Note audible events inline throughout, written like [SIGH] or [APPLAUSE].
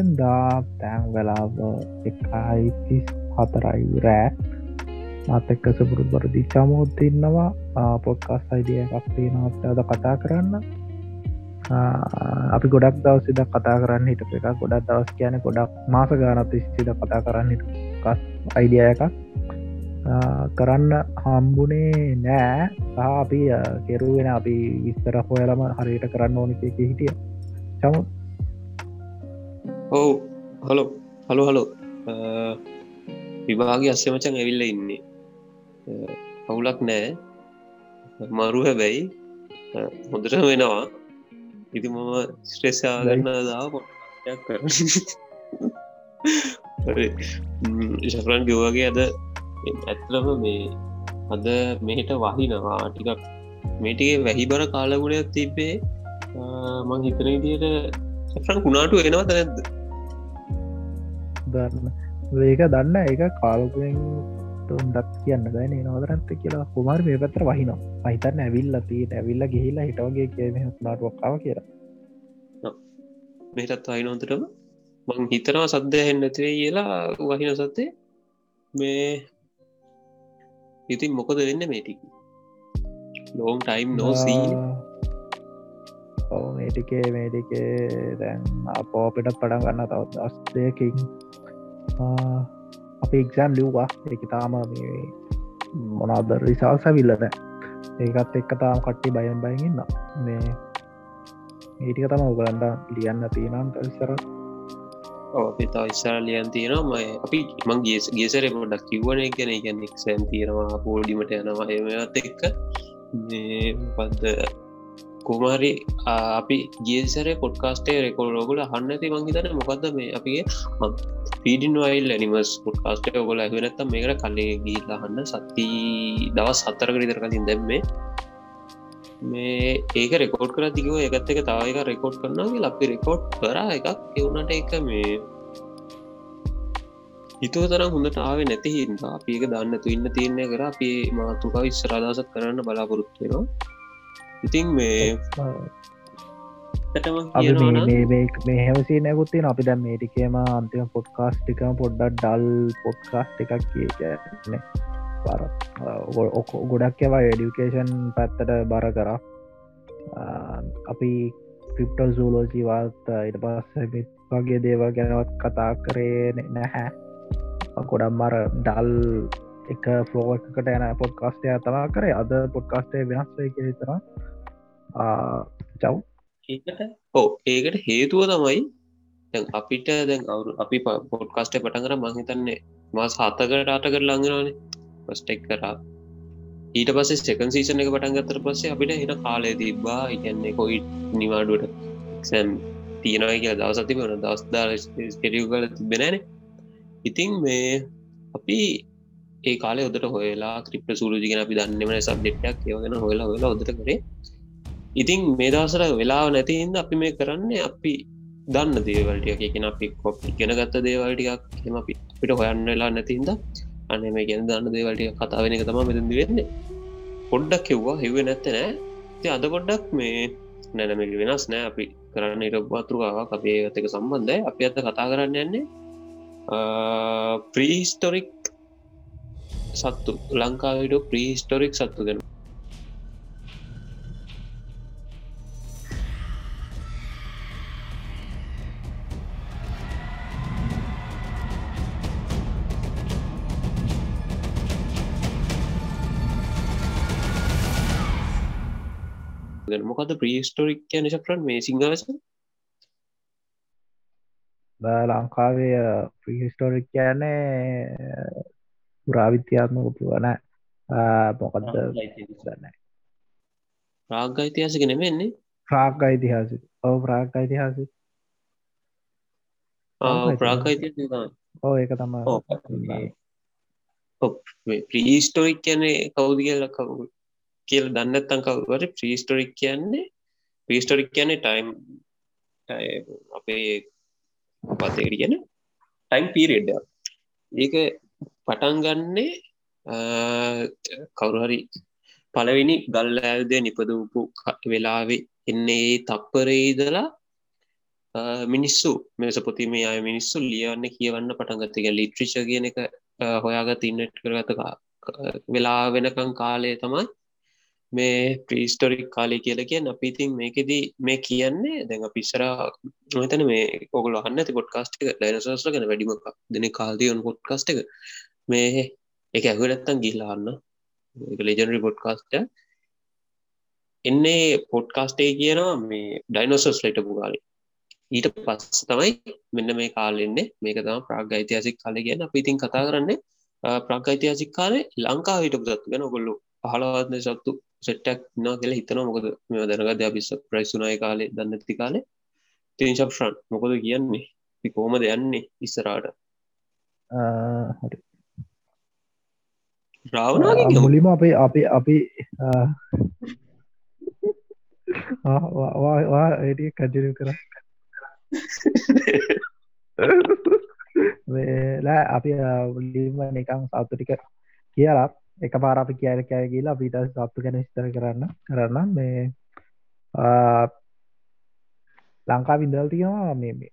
යානබර හත්වෙන්දා තැන් වෙලාව එකයි තිස් හතරයි රෑ. මාත එක්ක සපුරු බරදි චමෝත් ඉන්නවා. පොඩ්කස් අයිඩිය එකක්ේ නවත් අද කතා කරන්න. අපි ගොඩක් දවසිද කතා කරන්න හිට එක ගොඩක් දවස් කියන ගොඩක් මාස ගානත් ස්සිද කතා කරන්න කස් අයිඩිය එකක්. කරන්න හම්බුනේ නෑ. අපි කෙරුවෙන අපි විස්තර හොයලම හරියට කරන්න ඕනි එක හිටිය. චම ඔවු. හලෝ. හලු හලෝ. විභාගේ අස්සමචන් ඇවිල්ල ඉන්නේ. අවුලක් නෑ. මරු හැබැයි හොඳට වෙනවා. ඉති මම ස්ට්‍රෙස්සා ගන්න දා කර ශපරන් ගවගේ අද ඇත්ලම මේ අද මෙහිට වහිනවා ටිකක්. මේටිගේ වැහිබර කාලගුණයක් තිබේ මං හිතන දියට සෆරන් කුණාටු එනවා තැනැද්ද දන්න. ඒක දන්න ඒක කාලකුවෙන් ඩක් කියන්න දැන නොදරන්ත කියලා. කුමාර මේ පත්‍ර වහිනවා. අහිතන්න ඇවිල්ල තිී ඇවිල්ල ගිහිලා හිටවගේ කියම නාටුවක්කාව කියලා. මේටත් වහිනොන්තරම මං හිතනවා සද්ධය හෙන්නතිවේ කියලා වහින සත්තේ මේ ඉතින් මොකද වෙන්න මේටික ලෝන් ටයිම් නෝසී මේටිකේ මේටිකේ දැන් අපෝපිට පඩන් ගන්න තවත් අස්දයකින් අප එක්ෂම් ලියවා ඒක තාම මොනාද රිසාල් සැවිල්ලන ඒකත් එක්ක තාම කට්ටි බයන් බයගන්න මේ ඒටික තම උගලන්ඩ ලියන්න තියෙනම් ඉස්සර පිතා ඉස්සර ලියන් තියෙනවා. ම අපි මං ගේ ගේසර පොඩක් කිව්වන. ගැන ගැන එක්ෂන් තියෙනවා පෝඩිමට යනවා. එමත් එක්ක. පද කුමාරි අපි ගේසර පොඩ්කාස්ටේ රෙකොල්ලෝගල හන්නති මංහිතන මොකක්ද මේ අපගේ පීඩින් වයිල් ඇනිමස් පොඩ්කාස්ට ඔගොල ඇවෙනත්තම් මේකට කල්ලේ ගීලාහන්න සති දවස් හත්තරක විතර කලින් දැම්මේ මේ ඒක රෙකෝඩ් කර දිගව එකත් එක තාවක රෙකෝඩ් කරනගේ ලපි රෙකෝඩ් කර එකක් එවුණට එක මේ හිතුව තරම් හොඳට ආවේ නැති හින්දා. අපික දන්න තු ඉන්න තියන්නේ කර. අපි මාතුකා විස්සරාදසත් කරන්න බලාපොරොත්තුවෙනවා ඉතින් මේ මේ හැවසි නැකුත්තින අපි දැම් මේටිකේම අන්තිම පොඩ්කාස්ටිකම පොඩ්ඩක් ඩල් පොඩ්කාස්ට එකක් කියන පර ඔක ගොඩක් එවා එඩිකේෂන් පැත්තට බර කර. අපි ක්‍රිප්ටල් සූලෝජී වාර්ත ඉට පස්ස වගේ දේවල් ගැනවත් කතා කරේ නැහැ. ගොඩම් මර ඩල් එක ෆලෝ එකට යන පොඩ්කාස්ටය තමා කරේ. අද පොඩ්කාස්ටේ වෙනස්සේ කිරිතර චව්. ඒකට? ඕ ඒකට හේතුව තමයි අපිට දැන් අවු අපි පොඩ්කාස්ටේ පටන් කර මහිතන්නේ මස් හතකට අටකට ලඟනවානේ පස්ටෙක් කරා ඊට පස්සේ සෙකන් සීසන එක පටන් ගත්තර පස්සේ අපිට හිට කාලය තිබ්බා. ඉගන්නේ කොයි නිවාඩුවට සැම් තියෙනයි කිය දවසති වන දස්දා කෙරියු කල තිබෙනන ඉතිං මේ අපි ඒ කාලය ඔදට හොලා ක්‍රිප්ට සූරජිගෙන අපි දන්නවන සබ්ෙට්ක් යවගෙන හොලා හොලා ඔදට කරේ. ඉතිං මේ දවසර වෙලාව නැතිහින්ද අපි මේ කරන්න අපි දන්න දේවල්ටිය එකෙන අපි කොප් ගෙන ගත්ත දේවල්ටියක් හෙම අපි පිට හොයන්න වෙලා නැතිහින්ද අන මේ ගැන දන්න දේවල්ටිය කතාවෙන එක තම මෙතදි වෙන්නේ. පොඩ්ඩක් කිව්වා. හිව නැත්ත නෑ. ති අද පොඩ්ඩක් මේ නැනමක වෙනස් නෑ. අපි කරන්න ඉරවාතුරාවක් අපේ ඇතක සම්බන්ධය අපි ඇත කතා කරන්න යන්නේ ප්‍රීස්ටොරික් සත්තු ලංකාවිඩ ප්‍රීස්ටොරික් සත්තු ගැන මොකද ප්‍රීස්ටෝරික් කියන ශක්‍රන් මේ සිංහලස ලංකාවේ ප්‍රීස්ටෝරික් කියන්නේ පුරාවිත්‍යාත්මක පුුවන මොකක්ද දන්න ප්‍රාග ඉතිහාසක නෙමෙන්නේ ප්‍රාග් ඉතිහාස ඔව ප්‍රාග් ඉතිහාස ප්‍රාග ඕ ඒක තම ප්‍රීස්ටෝරික් කියන්නේ කවුද කියල කවු කියල දන්නත්තන් කවුවට ප්‍රීස්ටොරික් කියන්නේ ප්‍රීස්ටොරික් කියන්නේ ටයිම් අපේ පතේට කියන ටයිම් පිරෙඩ්ඩ ඒක පටන් ගන්නේ කවුරුහරි පලවෙනි ගල් ඇල්ද නිපදවපු වෙලාවෙ එන්නේ තප්පරේදලා මිනිස්සු මෙසපොති මේ අය මිනිස්සු ලියවන්න කියවන්න පටන්ගතික ලිට්‍රිෂ කියන එක හොයාගත් ඉන්නට් කරගතකා වෙලා වෙනකං කාලය තමයි මේ ප්‍රීස්ටොරික් කාලය කියල කිය අපිතින් මේකෙදී මේ කියන්නේ දැඟ පිස්සර නොතන මේ ඔගල හන්න ති පොට්කාස්ටික ඩයිනසස්ල ගැන වැඩිමක් දෙන කාල්දයන් පොට්කාස්ට එක. මේ එක ඇහුවලත්තන් ගිල්ලාන්න ලෙජනරි පොඩ්කාස්ට එන්නේ පොඩ්කාස්ටේ කියනවා මේ ඩයිනොසස් ලට පුගාලි ඊට පස් තමයි මෙන්න මේ කාලෙන්නේ මේක තම ප්‍රාග යිතිහසික් කාල කියන පිතින් කතා කරන්නේ ප්‍රාග යිතිහසික් කාලේ ලංකා හිට පුසත් ගැන ගොල්ලු පහලවත්න සත්තු. සෙට්ටක් නා කියල හිතන මොකද මේ දැනගද අපිස ප්‍රයිසුනාය කාලේ දන්නති කාලේ. තිංශප්ෂන් මොකද කියන්නේ? කෝමද යන්නේ ඉස්සරාට රාවනාගේ මුලිම අපේ අපි අපි වා ඒටිය කජරය කර. වෙලා අපි ලිම නිකං සත්තු ටික කියලා එක පාර අපි කියර කෑ කියලා අපිට සත්තු ගැන ස්තර කරන්න. කරන්න මේ ලංකා විින්දල් තියෙනවා මේ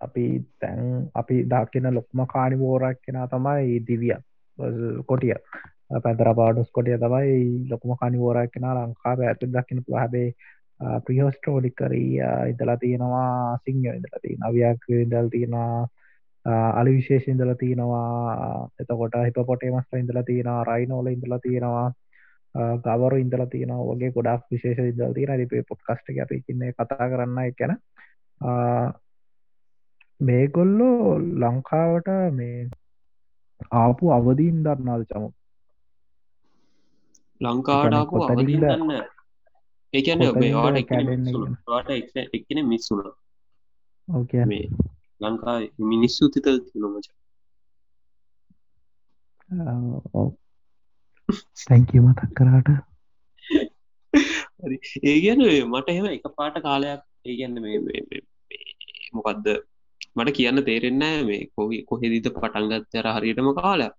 අපි තැන් අපි දක්කෙන ලොක්ම කාණි බෝරක් කෙන තමයි දිවිය. කොටිය. පැතර පාඩුස් කොටිය තමයි ලොකුම කනි ෝරක් කෙන ලංකාව ඇතු දක්කින හැබේ ප්‍රියෝස්ට්‍රෝලිකරී ඉදලා තියෙනවා සිංහ ඉදලා තිය නවයක් දල් තියෙනවා අලි විශේෂ ඉදල තියෙනවා. එතකොට හිප පොටේ මස්ට ඉදලා තියෙනවා රයිනෝල ඉදලා තියෙනවා ගවරු ඉදලා තියෙනවා. වගේ ගොඩක් විශේෂ ඉදල් තියෙන රිපේ පොට් කස්ට අපි ඉන්න කතා කරන්න එකැන මේගොල්ලෝ ලංකාවට මේ ආපු අවදීන් දන්නාද චමු? ලංකාඩාපු අවදන්න ඒකන වාට වාට එකන මිස්සුන ඕකේ මේ ලංකා මිනිස්සු තිතල් නොමච තැංකී මතක් කරාට. ඒ ගැන මට එහෙම එක පාට කාලයක් ඒ ගැන්න මොකක්ද මට කියන්න තේරෙන්න මේ කොහි කොහෙදිත පටන්ගත්තර හරියටම කාලයක්.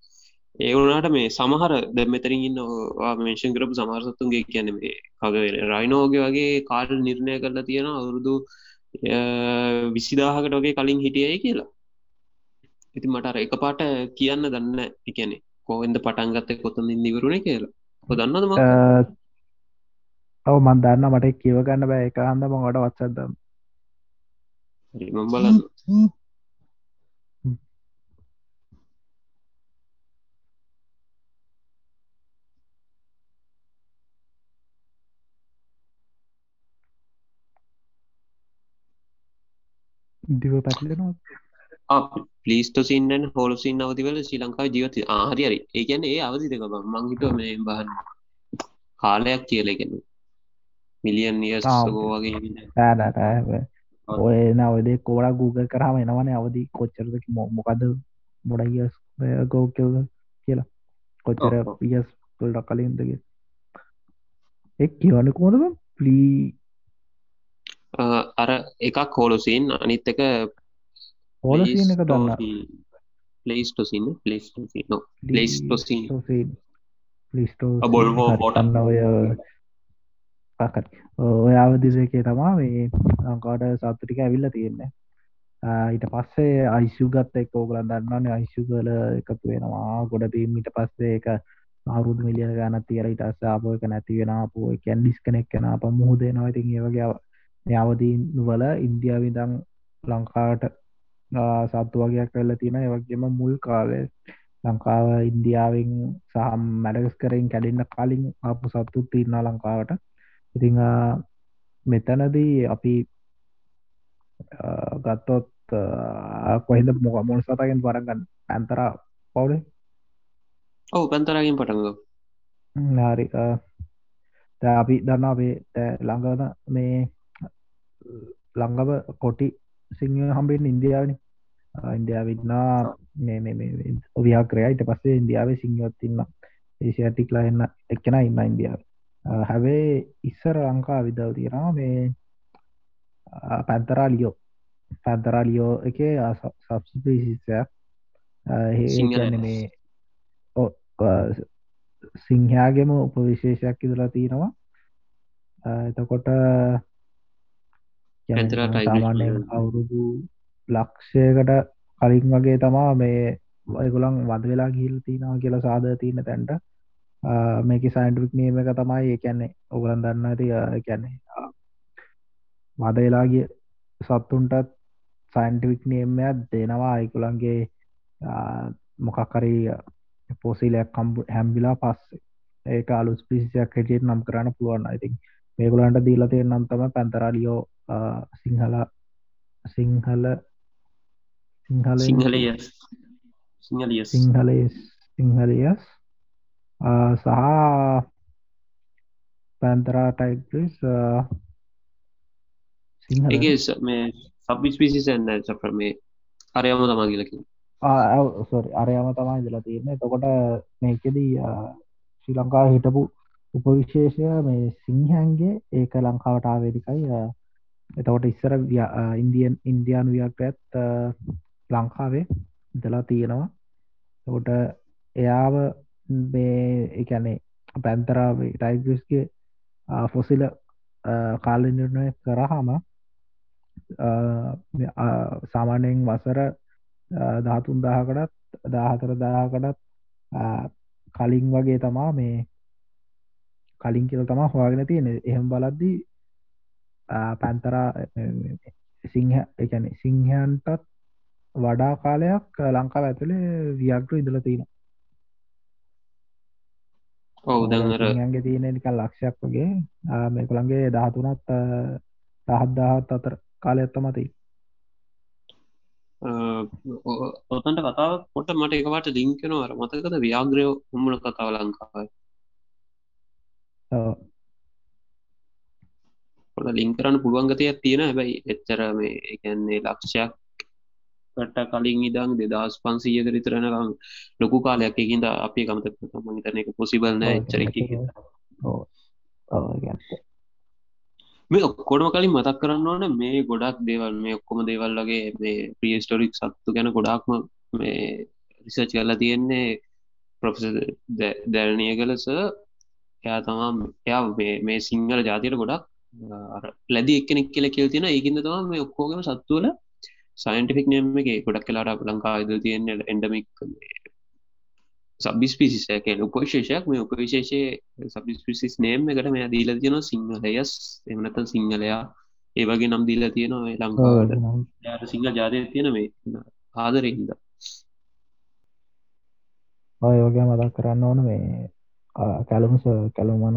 ඒ වුණට මේ සමහර ද මෙතරින් ඉන්න මේෂන් කරපු සමහරසත්තුන්ගේ කියන මේ කගවෙන රයිනෝගේ වගේ කාල් නිර්ණය කරලා තියෙන අවුරුදු විසිදාහකට වගේ කලින් හිටියයි කියලා. ඉති මටර එක පාට කියන්න දන්න එකනෙ කෝෙන්ද පටන්ගත්ත කොතන් ඉදිවරුණ කියලා. හො දන්නදම ඔව මන් දන්න මට කියවගන්න බෑ. එක හන්දම ගොඩ වත්සදම් බලන්න දිව පැටලෙනවා. පලිස්ටසින්න හොලසින් අවතිවල ශ්‍රී ලංකාව ජීවත ආහරි හරි ඒකැන ඒ අවධිතක මංහිට මේ බහන්න කාලයක් කියලගෙන මිලියන් නියස්කෝ වගේ ඔය නවදේ කෝඩ Google කරාම එනවන අවදි කොච්චරක මොකද මොඩයිස් ගෝකව කියලා කොච්චර පියස් තුල්ට කලින්දගේ එක් කියවන්න කොමදම පලී අර එකක් හෝලසින් අනිත් එක හෝලසින් එක දන්න. පලේස්ටසින්න පලේස්ටසින්න පලේස්ටසින් ලිස්ටෝ බොල්වෝ හොටන්න ඔය ඔය අවදිසකේ තමා මේ ලංකාට සත්තුටික ඇවිල්ල තියෙන්නේ. ඊට පස්සේ අයිශුගත් එක් ඕගලන් දන්නන්නේ අයිශු කල එකතු වෙනවා. ගොඩ බීමට පස්සේ එක අවුරුදු මිලිය ගන තියර ඉටස් ආපෝ එක නැති වෙන පෝ කැන් ඩිස් කෙනෙක් කෙන අප මුහදේනවා ඉතින් ඒවගේ අවදීන් වල ඉන්දියාවිදං ලංකාට සත්තු වගේයක් කල්ල තියෙන ඒවගේම මුල් කාලේ ලංකාව ඉන්දියාවෙන් සහම් මැඩගස් කරෙන් කැඩෙන්න්න කලින් අපපු සත්තු තිරන්න ලංකාවට. ඉති මෙතනදී අපි ගත්තොත් කොහෙද මොක මොල් සතගෙන් පරගන්න ඇන්තර පවුලේ? ඔවු පැන්තරගින් පටන්ග හරි අපි දන්න අපේ ළඟන මේ ලංඟව කොටි සිංහ හම්බෙන් ඉන්දියාවනි. ඉන්දියාවන්නා මේ ඔව්‍යාක්‍රය ඉට පස්සේ ඉන්දියාවේ සිංහොත්තින්න ඒසිටික්ලා එන්න එක්කෙන ඉන්න ඉන්දියාව. හැවේ ඉස්සර ලංකා විදල් තියෙනවා මේ පැන්තරා ලියෝ පැන්තරා ලියෝ එක සබ්සිපිසිසය මේ සිංහයාගෙම උපවිශේෂයක් ඉදලා තියෙනවා. එතකොට කියනවා. අවුරුදු ලක්ෂයකට කලින් වගේ තමා මේ වයගුලන් වද වෙලා ගිල් තිනවා කියලා සාධ තියන තැන්ට. මේක සයින්ටික් නියම එක තමයි ඒකැන්නේ ඔගලන් දන්න ඇති කැන්නේ වද වෙලාගිය සත්තුන්ටත් සයින්ටිවික් නියමයක් දෙනවා. අයිකුලන්ගේ මොකක්කරි පොසිලයක් කම්පු හැම්බිලා පස්සේ. ඒක අලුස් පිසියක් හැටියට නම් කරන්න පුළුවන්. ඉතින් මේගුලන්ට දීලා තියෙන නම් තම පැන්තරාලියෝ සිංහල සිංහල සිංහල සිංහලය සිංහලිය සිංහලේ සිංහලියස් සහ පැන්තරා ටයිස් එක මේ සබ්බිස් පිසිසන්න සපර මේ අරයම තමා කියලකින් සොරි අරයම තමයි දලා තියන්නේ තකොට මේකෙදී ශ්‍රී ලංකා හිටපු උපවිශේෂය මේ සිංහන්ගේ ඒක ලංකාවට ආවේදිකයි එතකොට ඉස්සර ඉන්දියන් ඉන්දයානු ව්‍යක්ඇත් ලංකාවේ ඉදලා තියෙනවා. තකොට එයාව මේ එකැනේ පැන්තරාවේ ටයිගස්ගේ ෆොසිල කාලනිර්ණය කරහම සාමානයෙන් වසර ධාතුන් දාහකටත් දාහතර දාහකටත් කලින් වගේ තමා මේ කලින් කියල තමා හවාගෙන තියෙන එහෙම බලද්දී පැන්තරා සිංහ එකන සිංහයන්ටත් වඩා කාලයක් ලංකාව ඇතුළේ වියක්ටු ඉදල තියෙන ඔවු දඟර ගේ තියෙන නික ලක්ෂයක් වගේ මේකුළන්ගේ දහතුනත් දහත්දාහත් අතර කාලයක්ත්ත මතයි ඔතන්ට කතාව පොට මට එකවට ලිංකනවර මතකද ව්‍යාග්‍රය උම්මන කතාව ලංකාවයි පොට ලිං කරන්න පුළුවන්ගතයක් තියෙන. හැබැයි එච්චර මේ එකන්නේ ලක්ෂයක් ට කලින් ඉදං දෙදස් පන්සීයක රිතරනකම් ලොකු කාලයක් එකින්ද අපේ කමත මහිතන එක පොසිබල් නෑ එච්චරක මේ ඔක්කොඩම කලින් මතක් කරන්න ඕන මේ ගොඩක් දේවල් මේ ඔක්කොම දේවල් වගේ මේ ප්‍රියස්ටොරික් සත්තු ගැන ගොඩක්ම මේ රිසර්ච් කරලා තියෙන්නේ ප්‍රොෆෙස දැරණය කලස එයා තමා එයා මේ සිංහල ජාතියට ගොඩක් ලැදි එක්කෙනෙක් කියල කියල් තියෙන ඒකින්ද තම මේ ඔක්කෝගම සත්තුවල සයින්ටිෆික් නම එක ගොඩක් කලාට ලංකා ඉද තියෙන එන්ඩමික් සබිස්පිසිසක උපවිශේෂයක් මේ උපවිශේෂය සබිස්පිසිස් නේම් එකට මේ දීල තියෙන සිංහලයස්. එමනත සිංහලයා. ඒවගේ නම් දීල තියෙනවා ලංකාවට. සිංහල ජාතය තියෙන මේ ආදරෙහිද ඔය යෝගය මතක් කරන්න ඕන මේ කැලුමස කැලුමන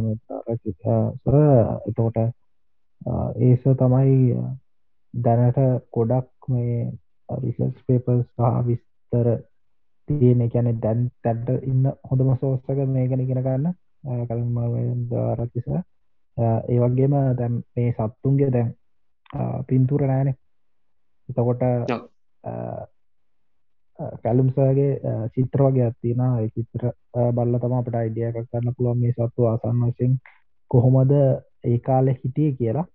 සර එතකොට ඒස තමයි දැනට ගොඩක් මේ රිසස් පේපස් සහ විස්තර තියෙන එකැන දැන් තැන්ට ඉන්න හොඳම සෝස්සක මේගෙන ඉගෙන ගන්න. කළම රච්චිස ඒ වගේම දැම් මේ සත්තුන්ගේ දැන් පින්තුර නෑනේ එතකොට කැලුම්සගේ චිත්‍ර වගේ ඇත්තින චිත්‍ර බල්ල තම අපට අයිඩිය එකක් කරන්න පුළුවන් මේ සත්තු ආසන්න වසින් කොහොමද ඒ කාලෙ හිටිය කියලා.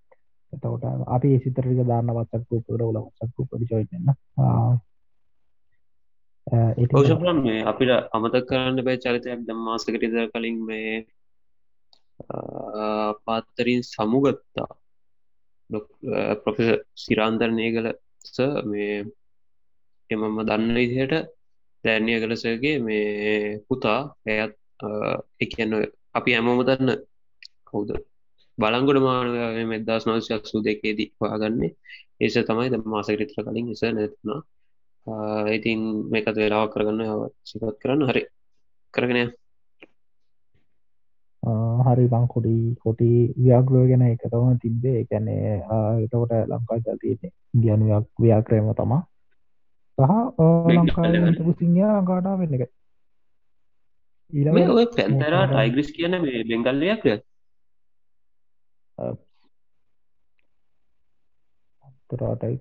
එතකොට අපි සිතරක දාන්න වත්සක් පර ල සක්කු පරිචෝයන්න පෞෂපලන් මේ අපිට අමතක් කරන්න බෑ චරිතයක් දම්මාසකට ඉද කලින් මේ පාත්තරින් සමුගත්තා. ප්‍රොෆෙස සිරාන්දරණය කළ ස මේ එමම දන්න ඉදිහට දැන්ය කලසගේ මේ පුතා ඇයත් එකන්න අපි හැමෝම දන්න කවුද බලංගොඩ මාන මෙදස් නවශ සු දෙකේදී හොයාගන්නේ. ඒස තමයි ද මාසකරිත්‍ර කලින් එස නැතුනා ඉතින් මේකත් වෙලාවක් කරගන්න සිපත් කරන්න. හරි. කරගෙන හරි බං කොඩි කොටි ව්‍යාග්‍රෝ ගැන එක තම තිබ්බේ. එකැනේ එතකොට ලංකා ජාතියන්නේ ඉන්දියනුවක් ව්‍යාක්‍රයම තමා සහ ලංකා සිංහයා ගාඩා වෙන්න එක. ඔය පැන්තරා ටයිග්‍රිස් කියන මේ බෙංගල්ලයක් තරාටයි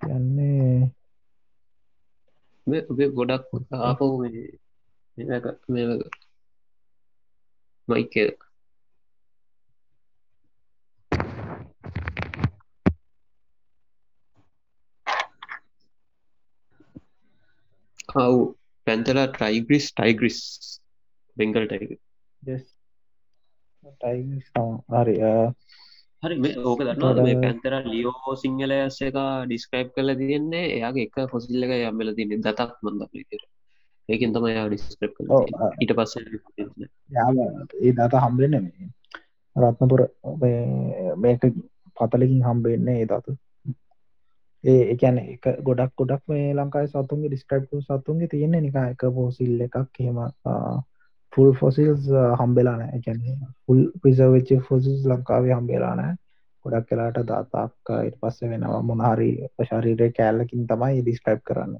කියන්නේ ඔබේ ගොඩක් ආපහු මයික කව් පැන්තලා ටයිග්‍රිස් ටයිග්‍රිස් බෙංගල් ටයිග හරි හරි මේ ඕක දන්නවා මේ පැන්තර ලියෝ සිංහල ඇස්ස එක ඩිස්ක්‍රයිප් කල තියෙන්නේ එයාගේ එක පොසිල්ල එක යම්මල තින්නේ දතක් මන්ද පිතර ඒකින් තම යා ඩිස්ක්‍රප් කල ඊට පස්ස ඒ දත හම්බෙන්න මේ රත්නපුර මේක පතලකින් හම්බෙන්නේ ඒ දතු. ඒ එකැන එක ගොඩක් ගොඩක් මේ ලංකායි සතුන්ගේ ඩිස්ක්‍රප් සතුන්ගේ තියෙන්නේ නික එක පෝසිල් එකක් හෙම ෆුල් ෆොසිල්ස් uh, හම්බෙලා නෑ. එකැන්නේ ෆුල් පිසවෙච්ච ෆොසිස් ලංකාවේ හම්බෙලා නෑ. ගොඩක් කලාට දාතාක් ඉට පස්ස වෙනවා මොනහරි ශරීරය කෑල්ලකින් තමයි ඩිස්ක්‍රයිප් කරන්න.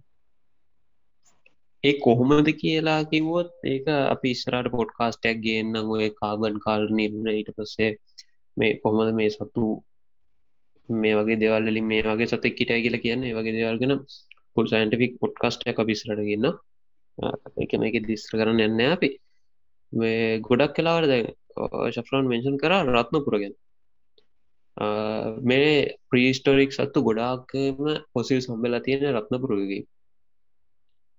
ඒ කොහොමද කියලා කිවොත් ඒක අපි ඉස්රට පොඩ්කාස්ටයක් ගන්න ඔය කාබන් කාල් නිර්ණ ඊට පස්සේ මේ කොහොමද මේ සතු මේ වගේ දෙවල්ලින් මේ වගේ සතෙක් කිටයි කියලා කියන්නේ වගේ දෙවල්ගෙන පුල් සයින්ටිෆික් පොඩ්කාස්ටය අපිස්රට ගන්න එක මේක දිස්ත්‍ර කරන්න එන්න අපි. මේ ගොඩක් කලාවට දැ ශෆ්‍රන් මෙන්ෂන් කර රත්න පුරගෙන මේ ප්‍රීස්ටෝරික් සත්තු ගොඩාක්ම පොසිල් සම්බෙලා තියෙන රත්න පුරගගේ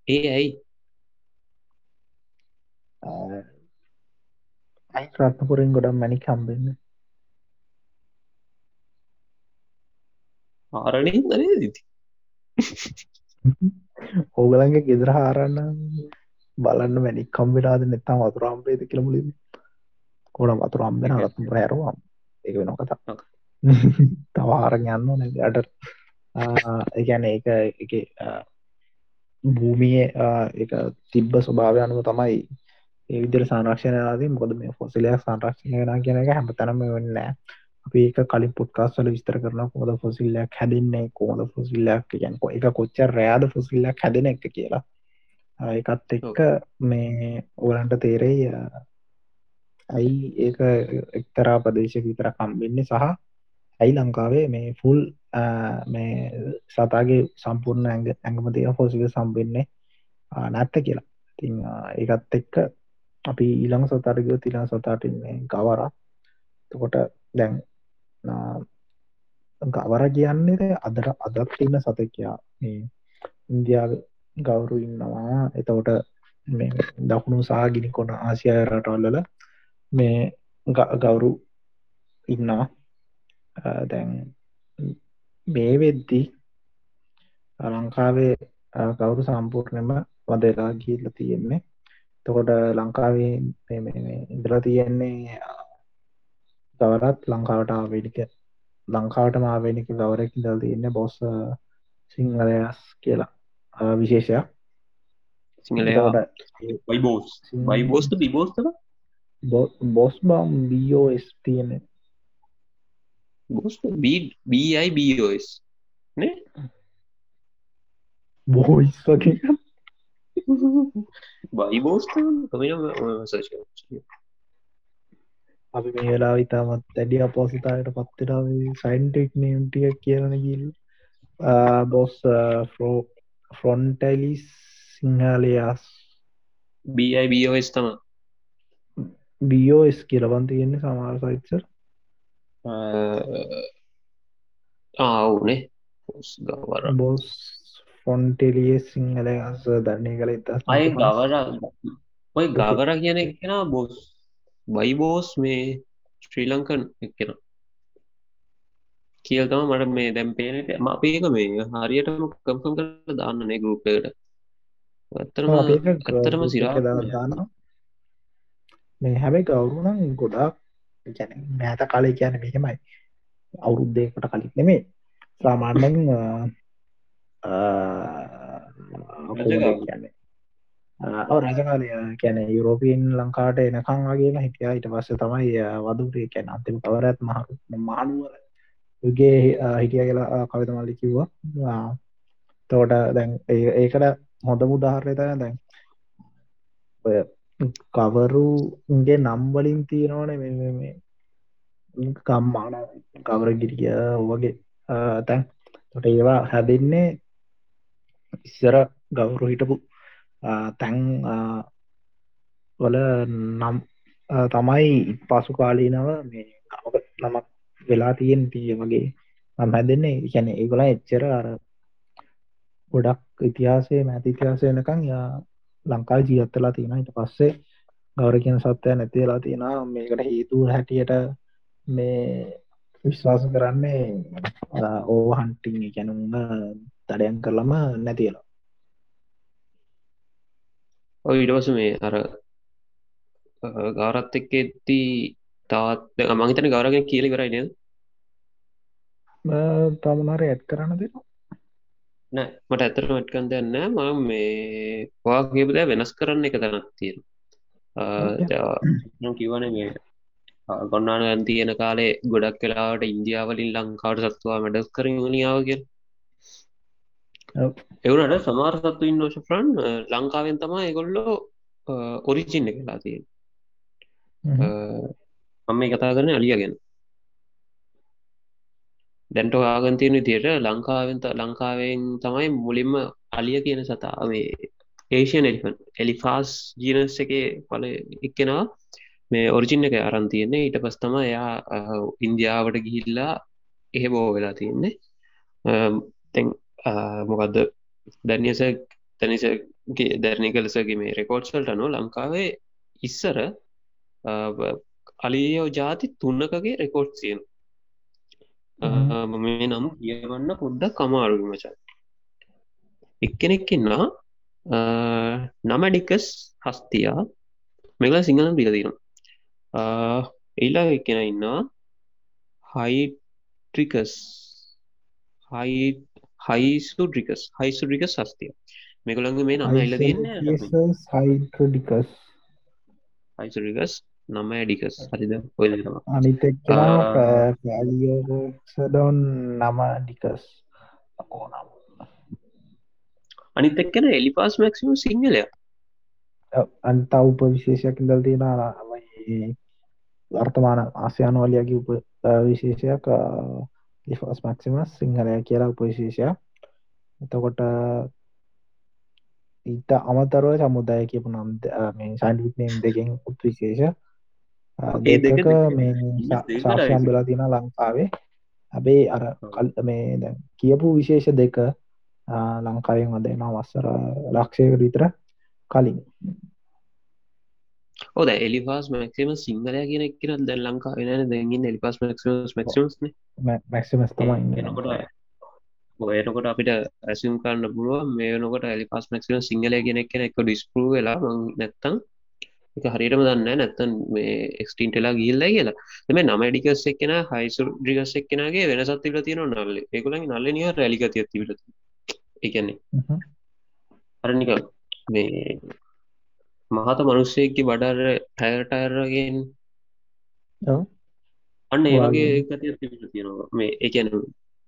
ඒ ඇයි? අයි රත්නපුරෙන් ගොඩම් මැනි කම්බෙන්න ආරණය දරේ දිති [LAUGHS] ඕගලන්ගේ ගෙදර හාරන්න බලන්න මැනික් කම්බිටාද නැත්තම් වතුරම්පේද කියලමුලි කොඩ වතුරම්බෙන රත්ම රෑරවාම් එක වෙන කතා. [LAUGHS] තවාරග යන්න නැ අට ඒගැන ඒක එක භූමිය එක තිබ්බ ස්වභාවය අනුව තමයි ඒ විදිර සංරක්ෂණයාදී මොකද මේ ෆොසිලයක් සංරක්ෂණය වෙන කියන එක හැම තැනම වෙන්න අපි ඒක කලින් පුොට්කාස්වල විස්තර කරන කොද ෆොසිල්ලයක් හැදන්නේ කොහොද ෆොසිල්ලයක් කියන් එක කොච්ච රෑද ෆොසිල්ලයක් හැදෙන එක කියලා එකත් එක්ක මේ ඕලන්ට තේරෙයි ඇයි ඒක එක්තරා ප්‍රදේශක විතර කම්බෙන්නේ සහ ඇයි ලංකාවේ මේ ෆුල් මේ සතාගේ සම්පූර්ණ ඇඟ ඇඟම තියෙන ෆොසික සම්බෙන්නේ නැත්ත කියලා. තිං ඒකත් එක්ක අපි ඊළඟ සතාරගව තිලා සතාටන්නේ ගවරා. තකොට දැන් ගවර කියන්නේ අදර අදත් ඉන්න සතකයා මේ ඉන්දියාව ගෞරු ඉන්නවා. එතකොට මේ දකුණු සහ ගිනි කොන ආසිය රටවල්ලල මේ ගෞරු ඉන්නවා. දැන් මේ වෙද්දි ලංකාවේ කවුරු සම්පූර්ණයම වදලා කියල්ල තියෙන්නේ. තකොට ලංකාවේ ඉදලා තියෙන්නේ ගවරත් ලංකාවට ආවේනික ලංකාවට මාවේනික ගවරෙක් දල් තියන්න බොස් සිංහලයස් කියලා. විශේෂයක් වයිබෝස් වයිබෝස්ට බිබෝස්ත බොස් බම් බෝස් තියෙන බයි බෝස් නේ බෝයිස් වගේ බයිබෝස් සච අපි මේ වෙලා ඉතාමත් ඇඩි අපෝසිතායට පත්තරාව සයින්ටෙක් නම්ටිය කියරන ගිල් බොස් ෆෝ ෆ්‍රොන්ටයිලිස් සිංහලයාස් බයිබෝස් තම බියෝස් කියලබන් තියෙන්නේ සමාර සයිත්සර් ආවුනේ ගවර බොස් ෆොන්ටෙලිය සිංහල අස දන්නේ කළ ඉතා අය ගවර ඔය ගවර කියන කෙන බොස්. බයිබෝස් මේ ශ්‍රී ලංකන් එක්කෙන කියල්තම මට මේ දැම් පේනට ම අපේක මේ හරියටම කම්කම් කර දාන්නනේ ගරුප්පයට ඇත්තරම ඇත්තරම සිරා දාන මේ හැබැයි ගෞරුණම් ගොඩක් ගැන මෑත කාලේ කියන මෙහෙමයි. අවුරුද්දයකට කලින් නෙමේ සාමාන්‍යෙන් [LAUGHS] රජකාලය කැන යුරෝපීන් ලංකාට එනකං වගේම හිටිය. ඉට පස්ස තමයි වදුරේ කැන අන්තිම කවරත් මහ මානුවර යුගේ හිටිය කියලා කවිත මල්ලි කිව්වා. තෝට දැන් ඒකට හොඳ මුදාහරය තන දැන් ඔය කවරුන්ගේ නම්වලින් තියෙනවන මේ කම්මාන කවර ගිරිය වගේ. තැන් තොට ඒවා හැදෙන්නේ ඉස්සර ගවුරු හිටපු තැන් වල නම් තමයි පසු කාලීනව මේ නමක් වෙලා තියෙන් තිය වගේ නම් හැදෙන්නේ ඉැන ඒගොල එච්චර අර ගොඩක් ඉතිහාසේ මැති ඉතිහාසයනකං යා ලංකා ජීවත්තලා තියෙන ඉට පස්සේ ගෞර කියන සත්වය නැතිලා තියෙන මේකට හේතු හැටියට මේ විශ්වාස කරන්නේ ඕ හන්ටිං කැනුන්න තඩයන් කරලම නැතිලා ඔය ඉඩවස මේ අර ගාරත් එක්ක එත්ති තාත් මහිතන ගාරගෙන කියලි කරයි නද? තමුණර ඇත් කරන්න දෙනවා. නෑ මට ඇතරම මටකන් දෙන්න ම මේ වා කියපද වෙනස් කරන්න එක තැනක් තියෙන කිවන මේ ගොන්නාන ඇතියන කාලේ ගොඩක් කලාවට ඉන්දියාවලින් ලංකාවට සත්තුවා මැඩස් කර නියාව කිය එවනට සමාර සත්තු ඉන්නෝෂ ෆ්‍රන්් ලංකාවෙන් තමා එකොල්ලෝ ඔරිචින්න කලා තියෙන මම මේ කතා කරන අලියගෙන දැන්ට ආගන්තියන තියට ලංකාවෙන්ත ලංකාවෙන් තමයි මුලින්ම අලිය කියන සතාවේ ඒෂයන් එලිෆන් එලිෆාස් ජීනස් එක පල එක්කෙනවා මේ ඔරිජින්න එක අරන් තියන්නේ. ඊට පස් තම එයා ඉන්දියාවට ගිහිල්ලා එහෙ බෝ වෙලා තියන්නේ. තැන් මොකක්ද දැනියස තැනිසගේ දැරණි කලසගේ මේ රෙකෝඩ්සල්ට නෝ ලංකාවේ ඉස්සර අලියෝ ජාති තුන්නකගේ රෙකෝඩ් සියන මේ නම් කියවන්න පොඩ්ඩක් කමාරුග මචා එක්කෙනෙක්කෙන්නා නමඩිකස් හස්තියා මෙගල සිංහලම් පිලදීනම් එයිලා එක්කෙන ඉන්නා හයිට්‍රිකස් හයි හයිසුඩිකස් හයිසුඩිකස් හස්තිය. මෙගොළඟ මේ නම එල්ල තියන්න හයිටඩිකස් හයිසුඩිකස් නම ඇඩිකස්. හරිද? ඔය අනිත පැලියෝසඩොන් නම ඩිකස් ඕනම් අනිත එක්කෙන එලිපාස් මැක්සිම සිංහලය. අන්තා උප විශේෂයක් ඉදල් තියෙන වර්තමාන ආසයන වලයාගේ උප විශේෂයක් ලිෆස් මැක්සිමස් සිංහලය කියලා උපවිශේෂය එතකොට ඊට අමතරව සමුදාය කියපු නම් සන්ඩිනම් දෙකෙන් උත් විශේෂ දෙක මේ ශාෂයන් වෙලා තියෙන ලංකාවේ. හැබේ අර කල් මේ දැ කියපු විශේෂ දෙක ලංකාවෙන් අදෙන වස්සර ලක්ෂයකට විතර කලින්. ඕද එලිවාස් මැක්සිම සිංහලය කියන එක්කන දැ ලංකා වෙන දැගින් එලිපස් මක්ස් මක්ස් මැක්සිමස් තමයි එනකොට අපිට ඇසම් කරන්න පුළුව මේනකොට එලිපස් මක්සිම සිංහලය කියෙන එකන එක ඩිස්පරු වෙලා නැත්තං එක හරිටම දන්න නැත්තන් මේ එක්ස්ටීන්ටලා ගිල්ල කියලා. එම නමඩිකස් එක්කෙන හයිසු ඩිගස් එක්කෙනගේ වෙනසත් තිල තියෙන නල්ල. එකකුල නල්ල නිහ රැලිගතිය තිබල එකන්නේ අරනික මේ මහත මනුස්සයකි වඩර ටයරටයරගෙන් අන්න තිබිල තියෙනවා. මේ එකන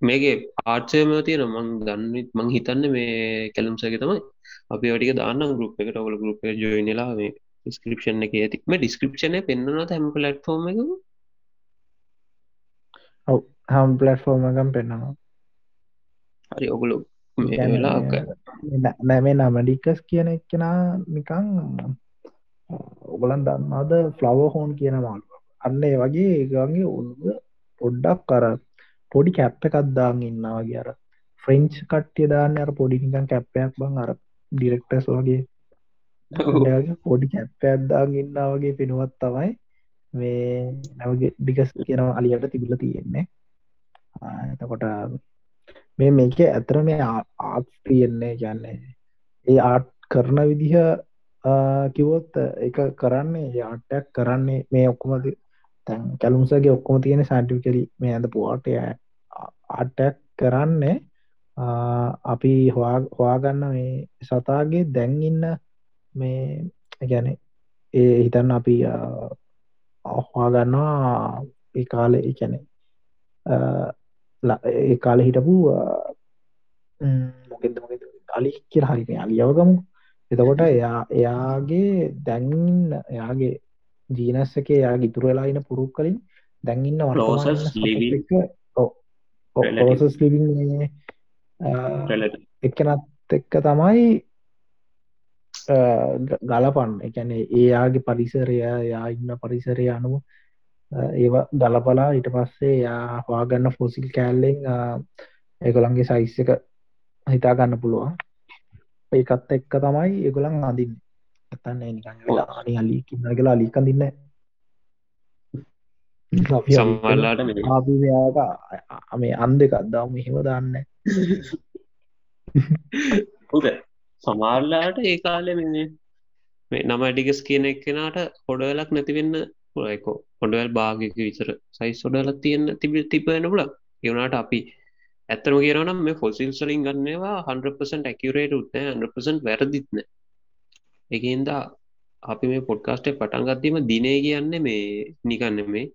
මේගේ ආර්චයම තියෙන මං දන්න මං හිතන්න මේ කැලුම්සගේ තමයි. අපි වටික දාන්න ගරුප් එකට. ඔවල ගරුප් ජොයිනලා මේ ස්ක්‍රපෂන් එක ඇතිම ඩිස්ක්‍රපෂන පෙන්න්නන හැම පලට්ෆෝර්ම එක ඔව හම් පලට්ෆෝර්මගම් පෙන්න්නවා හරි ඔගුලු නැමේ නමඩිකස් කියන එක්කෙනා නිකං ඔගලන් දන්නාද ෆ්ලව හෝන් කියන මාළුව? අන්න ඒ වගේ ඒගගේ උන්ද පොඩ්ඩක් කර පොඩි කැප්ප එකක්දාන් ඉන්නවාගේ අර ෆ්‍රෙන්ච් කට්ටිය දාන්න අර පොඩි නිකන් කැප්පයක් බං අර ඩිරෙක්ටස් වගේ පොඩි කැප්පැද්දාන් ඉන්න වගේ පෙනුවත් තමයි මේ නැවගේ ඩිකස් කියන අලියට තිබිල තියෙන්නේ. එතකොට මේ මේක ඇතර මේ ආත් තියෙන්නේ කියන්නේ ඒ ආට් කරන විදිහ කිවොත් එක කරන්නේ යාටයක් කරන්නේ මේ ඔක්කොමද තැන් කැලුම්සගේ ඔක්කොම තියෙන සැටිව් කරි මේ ඇඳ පුවාටය ආටයක් කරන්නේ අපි හොයාගන්න මේ සතාගේ දැන්ඉන්න මේ ගැන ඒ හිතන්න අපි අහවා ගන්නවා ඒ කාලෙ එකැනෙ ඒ කාලෙ හිටපු මොකෙද මොකද අලි කියල හරින අලියවගමු එතකොට එයා එයාගේ දැන්ඉන්න එයාගේ ජීනස් එක එයා ඉන්න පුරුක් කලින් දැන්ඉන්න ලෝසස් ලිවිං එක්කනත් එක්ක තමයි ගලපන්න. එකැන ඒයාගේ පරිසරය යා ඉන්න පරිසරය අනුව ඒව ගලපලා ඊට පස්සේ යා හවාගන්න ෆොසිල් කෑල්ලෙන් ඒගොළන්ගේ සයිස් එක හිතා ගන්න පුළුවන්. ඒකත් එක්ක තමයි ඒගොළන් අඳින් ඇතන්න අනි අලි කින්න කියලා අලිකඳන්න අපි මෙයාට මේ අන් දෙකක්දා මෙහෙම දන්න උද සමාල්ලාට ඒ කාලෙ මෙන්නේ මේ නම ඩිගස් කියන එක්කෙනට හොඩලක් නැතිවෙන්න පුලයිකෝ හොඩවල් භාගක විතර සයි සොඩලක් තියන්න තිබි තිපෙන පුල ඒවනාට අපි ඇත්තම කියරනම් මේ ෆොසිල් සලින් ගන්නවා 100% ඇකිරේට උත්න 100% වැරදිත්න එකන්දා අපි මේ පොඩ්කාස්ටේ පටන්ගත්දීම දිනේ කියන්න මේ නිකන්න මේ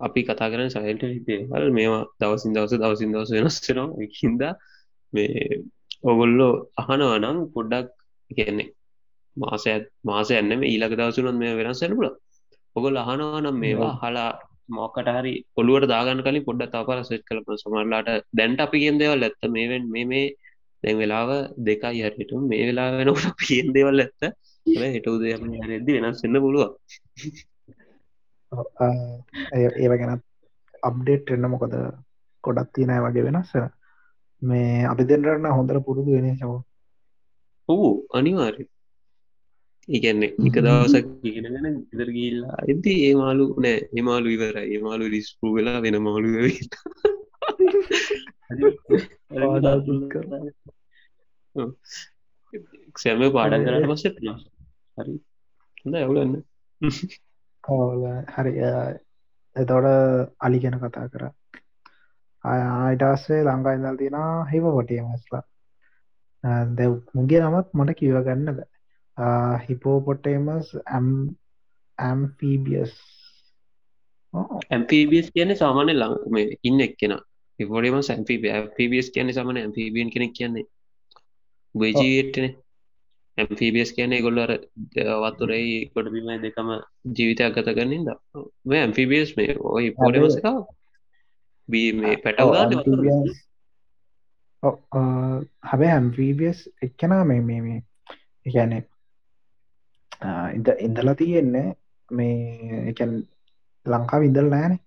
අපි කතා කරන සයිල්ට දේවල් මේවා දවසින් දවස දවසින් දවස වෙනස්සෙනවා හින්ද මේ ඔගොල්ලෝ අහනවා නම් පොඩ්ඩක් කියන්නේ මාසය මාස එන්නම ඊලක දවසුනත් මේ වෙනස්සෙන පුල ඔගොල් අහනවා නම් මේවා හලා මොකට හරි ඔළුවට දාගන්න කලින් පොඩ්ඩ තාපර සෙට් කලපන සමරලාට දැන්ට අපි කියෙන් දේවල් ඇත්ත. මේවෙන් මේ දැන් වෙලාව දෙකයි හරිට මේ වෙලා වෙනකට පියෙන් දේවල් ඇත්ත. හෙට උදය හරදි වෙනස් වෙන්න පුළුව ඒව ගැනත් අප්ඩේට් එන්න මොකද? කොඩත් තියනය වගේ වෙනස්ස මේ අපි දෙන්නරන්න හොඳර පුරුදු වෙන සව ඔහු අනිවාරය ඒගැන්නේ එක දවසක් කියනගෙන ඉදර ගිල්ලා ඇති ඒ මාලු නෑ එමාලු ඉවර ඒමාලු රිස්පු වෙලා වෙන මාලු [LAUGHS] සැම පාඩන් කරට පස්සෙත් හරි. හොඳ ඇවුලන්න [LAUGHS] හරි. එතොට අලි ගැන කතා කර අයිටස්සේ ලංකා ඉදල් තියෙන හිව පොටිය මස්ලා දැව් මුගේ නමත් මට කිව ගන්න බෑ. හිපෝපොටේමස් ඇම් ඇම්ෆීබියස්. ඇම්පිබියස් කියන්නේ සාමාන්‍ය ලං මේ ඉන්න එක්කෙන. හිපොටම සැම්පිබ පිබියස් කියන්නේ සමන ඇම්පිබියන් කෙනෙක් කියන්නේ. බේජීටනේ ඇම්ෆීබියස් කියන ගොල්ලර වත්තුරයි කොඩබිම දෙකම ජීවිතයක් ගත කරනින්ද මේ ඇම්ෆිබියස් මේ ඔයි පොඩමසක බී මේ පැටවලා හැබැ ඇම්ෆීබියස් එක්කනා මේ මේ මේ. එකැනෙ ඉද ඉඳලා තියෙන්නේ මේ එකැන් ලංකා විදල් නෑන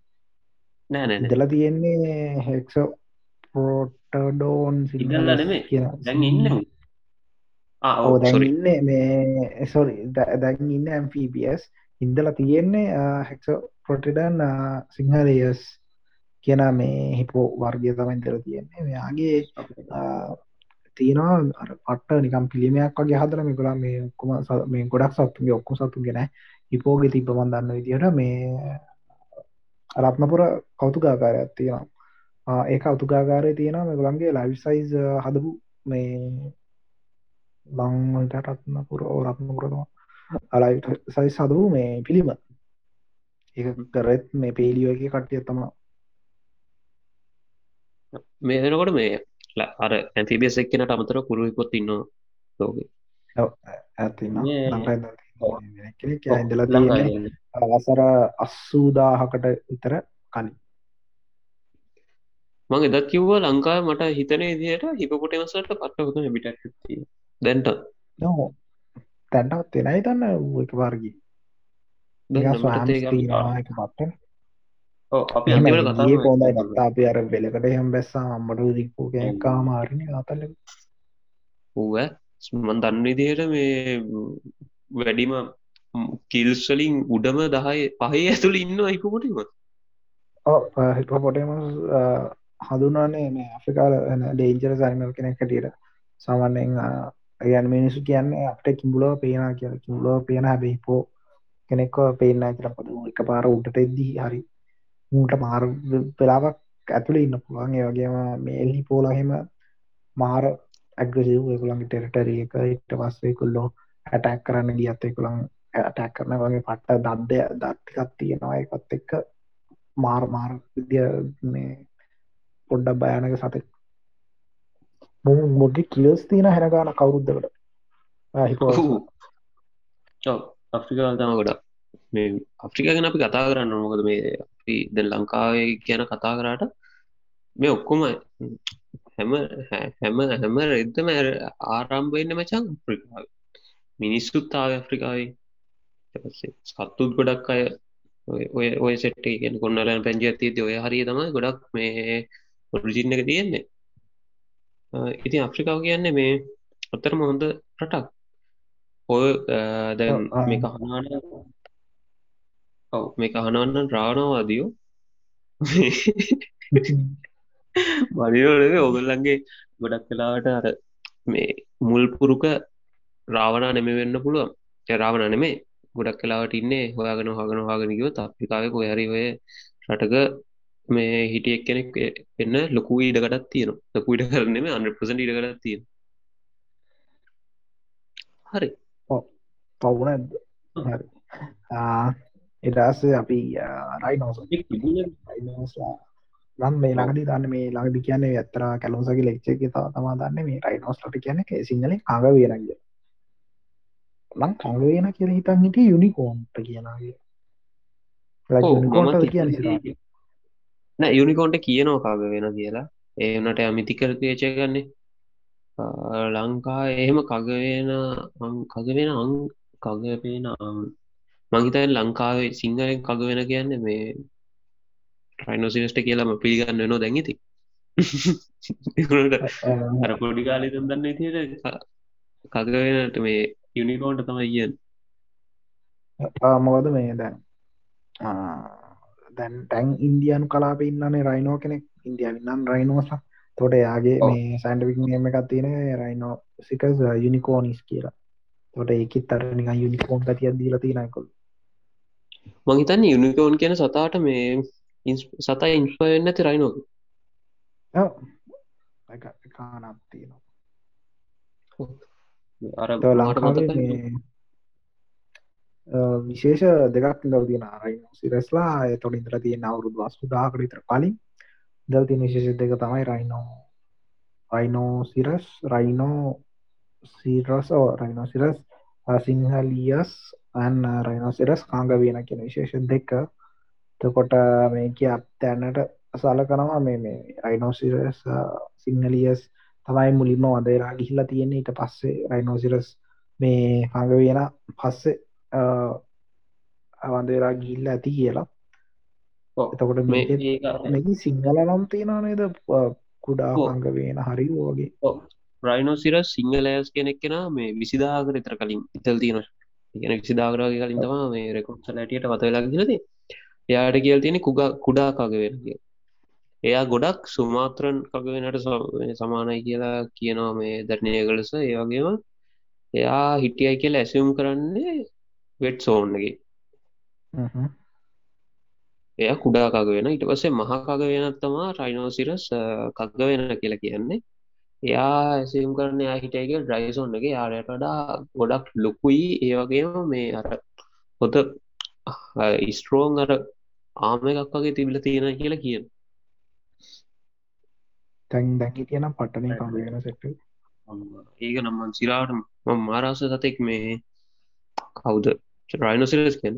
නෑ ඉදලා තියෙන්නේ හෙක්සෝ පෝටඩෝන් සිගල්ල නෙමේ දැන් ඉන්න. ඕ දැන් ඉන්න මේ සොරි දැන් ඉන්න ඇම්ෆීබස් ඉන්දල තියෙන්නේ හැක්ස පොටිඩන් සිංහලයස් කියන මේ හිපෝ වර්ගය තමයි ඉදල තියෙන්නේ. මෙයාගේ තියෙනවා පට නිකම් පිළිමයක් වගේ හදර මේකලා මේ ඔක්කොම මේ ගොඩක් සත්තුගේ ඔක්කො සත්තු ගෙන හිපෝගෙ තිබ්බමන් දන්න විදිහට මේ රත්නපුර කෞතුකාකාරයක් තියෙනවා. ඒ කෞතුකාකාරය තියෙනවා මෙගලන්ගේ ලයිසයිස් හදපු මේ බංවලට රත්නපුර රත්නපුරතම අලයි සයි සදූ මේ පිළිම. ඒ කරත් මේ පේලියෝ එක කට්ටිය තම මේ වෙනකොට මේ අර ඇතිබියස් එක්කෙනට අමතර පුරුවිකොත් ඉන්න ලෝක. ඇති අවසර අස්සූදාහකට විතර කලින්. මං එදත් කිව්ව ලංකා මට හිතන දිට හිපපොටමසට පට හොත බිට දැන්ට නෝ තැන්ටත් එනයි තන්න එක එක පත්ත අපි පෝදයි නත්තා අපි අර වෙලකට හම් බැස්සා අම්මට දික්කෝ කෑකා මාරණ අතල ඌ මන් දන්න විදියට මේ වැඩිම කිල්ස්වලින් උඩම දහය පහේ ඇතුළ ඉන්න අයිකුකොටීම හිපපොටම හඳුනානේ මේ අපිකාල ඩේන්ජර සරිනල් කෙනෙක් කටියට සාමන්නෙන් ගැන මිනිසු කියන්නේ අපට කිඹුලව පේනා කියල. කිඹුලව පේන හැබැයි පෝ කෙනෙක්ව පේන්න කියල. පද එක පාර උඩට එද්දී හරි මූට මාර වෙලාවක් ඇතුළ ඉන්න පුළුවන්. ඒවගේම මේ එල්හි පෝලහෙම මාර ඇග්‍රසිව් එකුළන්ගේ ටෙරටරිය එක ඉට පස්සේ කුල්ලෝ ඇටැක් කරන්න ගියත් එකුළන් ඇටැක් කරන වගේ පට්ට දද්දය දත්තිකත් තියෙනවා. එකත් එක්ක මාර මාර විද්‍ය මේ පොඩ්ඩක් භයනක සතෙක්. මොගේ කියස් තියෙන හැනගාන කවුරුද්ධකට අප්‍රිකා තම ගොඩා මේ අප්‍රිකා ගැන අපි කතා කරන්න මොකද මේ ද ලංකාවේ කියන කතා කරාට මේ ඔක්කොම හැම හැම හැම රෙද්දම ආරම්භයන්න මචන් අප්‍රිකාව. මිනිස්සුත්තාව අප්‍රිකාවේ. සත්තුත් ගොඩක් අය ඔය ඔය සෙට් ගෙන කොන්නලන් පැංජි ඇතිද ඔය හරිය තමයි ගොඩක් මේ ඔරිජින්න එක තියෙන්නේ. ඉතින් අප්‍රිකාව කියන්නේ මේ ඔත්තරම හොඳ රටක්. ඔය දැ මේ කහනාට ඔව. මේ අහනවන්න රාණවාදියෝ [LAUGHS] මනිරේ ඔගල්ලන්ගේ ගොඩක් කලාට අර මේ මුල් පුරුක රාවනා නෙම වෙන්න පුළුවන්. රාවන නෙමේ ගොඩක් කලාවට ඉන්නේ හොයාගෙන හගෙන හාගෙනකිව අප්‍රිකාවක ඔයරි ඔය රටක මේ හිටියෙක් කෙනෙක් එන්න ලොකු ඉඩකටත් තියෙන ලොකු ඉඩ කරනෙම අන්පසට ඉඩකටත් තියෙන හරි. පවුන හරි එදස අපි රයිනෝස නම් මේ ළඟදි දන්න මේ ළඟදි කියන්නේ ඇත්තර කැලුසගේ ලෙක්ච එක තමා දන්න මේ රයිනෝස්ලට කියන සිංහලින් අඟ වේරගිය ලං කඟ වෙන කියල හිතන් හිට යුනිකෝන්ට කියනගේ යුනිකෝන්ට කියන කාග වෙන කියලා. ඒනට අමිතිකර පේචය ගන්නේ. ලංකා එහෙම කගවෙන කගවෙන අං කගපේන මංහිතයි ලංකාවේ සිංහලෙන් කග වෙන කියන්න මේ ට්‍රයිනෝසිනස්ට කියලාම පිළිගන්න වෙනෝ දැඟති [LAUGHS] අර පොඩිකාලි දන්න තියට කග වෙනට මේ යුනිකෝන්ට තමයි කියන්න. මොකද මේ දැන් දැන් ටැන් ඉන්දියනු කලාප ඉන්නනේ රයිනෝ කෙනෙක්. ඉන්දියාවන්නම් රයිනෝස තොට යාගේ මේ සැන්ඩවික් නියම එකක් තියෙන රයිනෝ සිකස් යුනිකෝනිස් කියලා. තොට ඒකත් අර නික යුනිකෝන් ගතියක් දීලා තියෙනකොල් මහිතන්න යුනිකෝන් කියන සතාට මේ සතා ඉන්ස්පයන්න ඇති රයිනෝක කානත් තියෙනවා. අර ලංකාවේ විශේෂ දෙකක් දව තියෙන අරයි සිරස්ලා තොට ඉදර තියෙන අවුරුදු වස්තු දාකට විතර කලින් දව තින විශේෂ දෙක තමයි Rhino. Rhino Sirasa Rhino Sirasa Rhino Sirasa සිංහලියස් අන්න රයිනෝ සිරස් කාංග වෙන කියෙන විශේෂ දෙක. තකොට මේ කිය තැනට සල කනවා මේ මේ රයිනෝසිරස් සිංහලියස් තමයි මුලින්ම වදේරා ගිහිල්ලා තියෙන්නේ. ඊට පස්සේ රයිනෝසිරස් මේ කාග වෙන පස්සේ අවන්දේරා ගිල්ල ඇති කියලා. එතකොට මේ සිංහල නම් තියෙන නේද? කුඩා අංග වෙන හරි වගේ. රයිනෝසිර සිංහලයස් කෙනෙක් කෙන මේ විසිදාගර තර කලින් ඉතල් තියෙන ගෙන විසිදාගරගේ කලින් තම මේ රෙකොට්ස ලටියට වතවෙලා ගලද එයාට කියල් තියෙන කුග කුඩා කග වෙනගේ එයා ගොඩක් සුමාත්‍රන් කග වෙනට සමානයි කියලා කියනවා මේ ධර්ණය කලස ඒවගේම එයා හිටියයි කියලා ඇසම් කරන්නේ වෙට් සෝන්ගේ එය කුඩාකාග වෙන ඉට පස්සේ මහාකාග වෙනත්තමා රයිනෝසිරස් කක්ග වෙන කියලා කියන්නේ එයා ඇසම් කරන හිටයගේ ඩ්‍රයිසෝන්ගේ යාරයට වඩා ගොඩක් ලොකුයි. ඒවගේම මේ අර හොත ඉස්ට්‍රෝන් අර ආම එකක් වගේ තිබිල තියෙන කියලා කියන තැන් දැකි තියෙන පටනය කම වෙන සෙට්ට ඒක නම්මන් සිරාට මාරාස සතෙක් මේ කවුද? රයිනොසිරස් කියන්න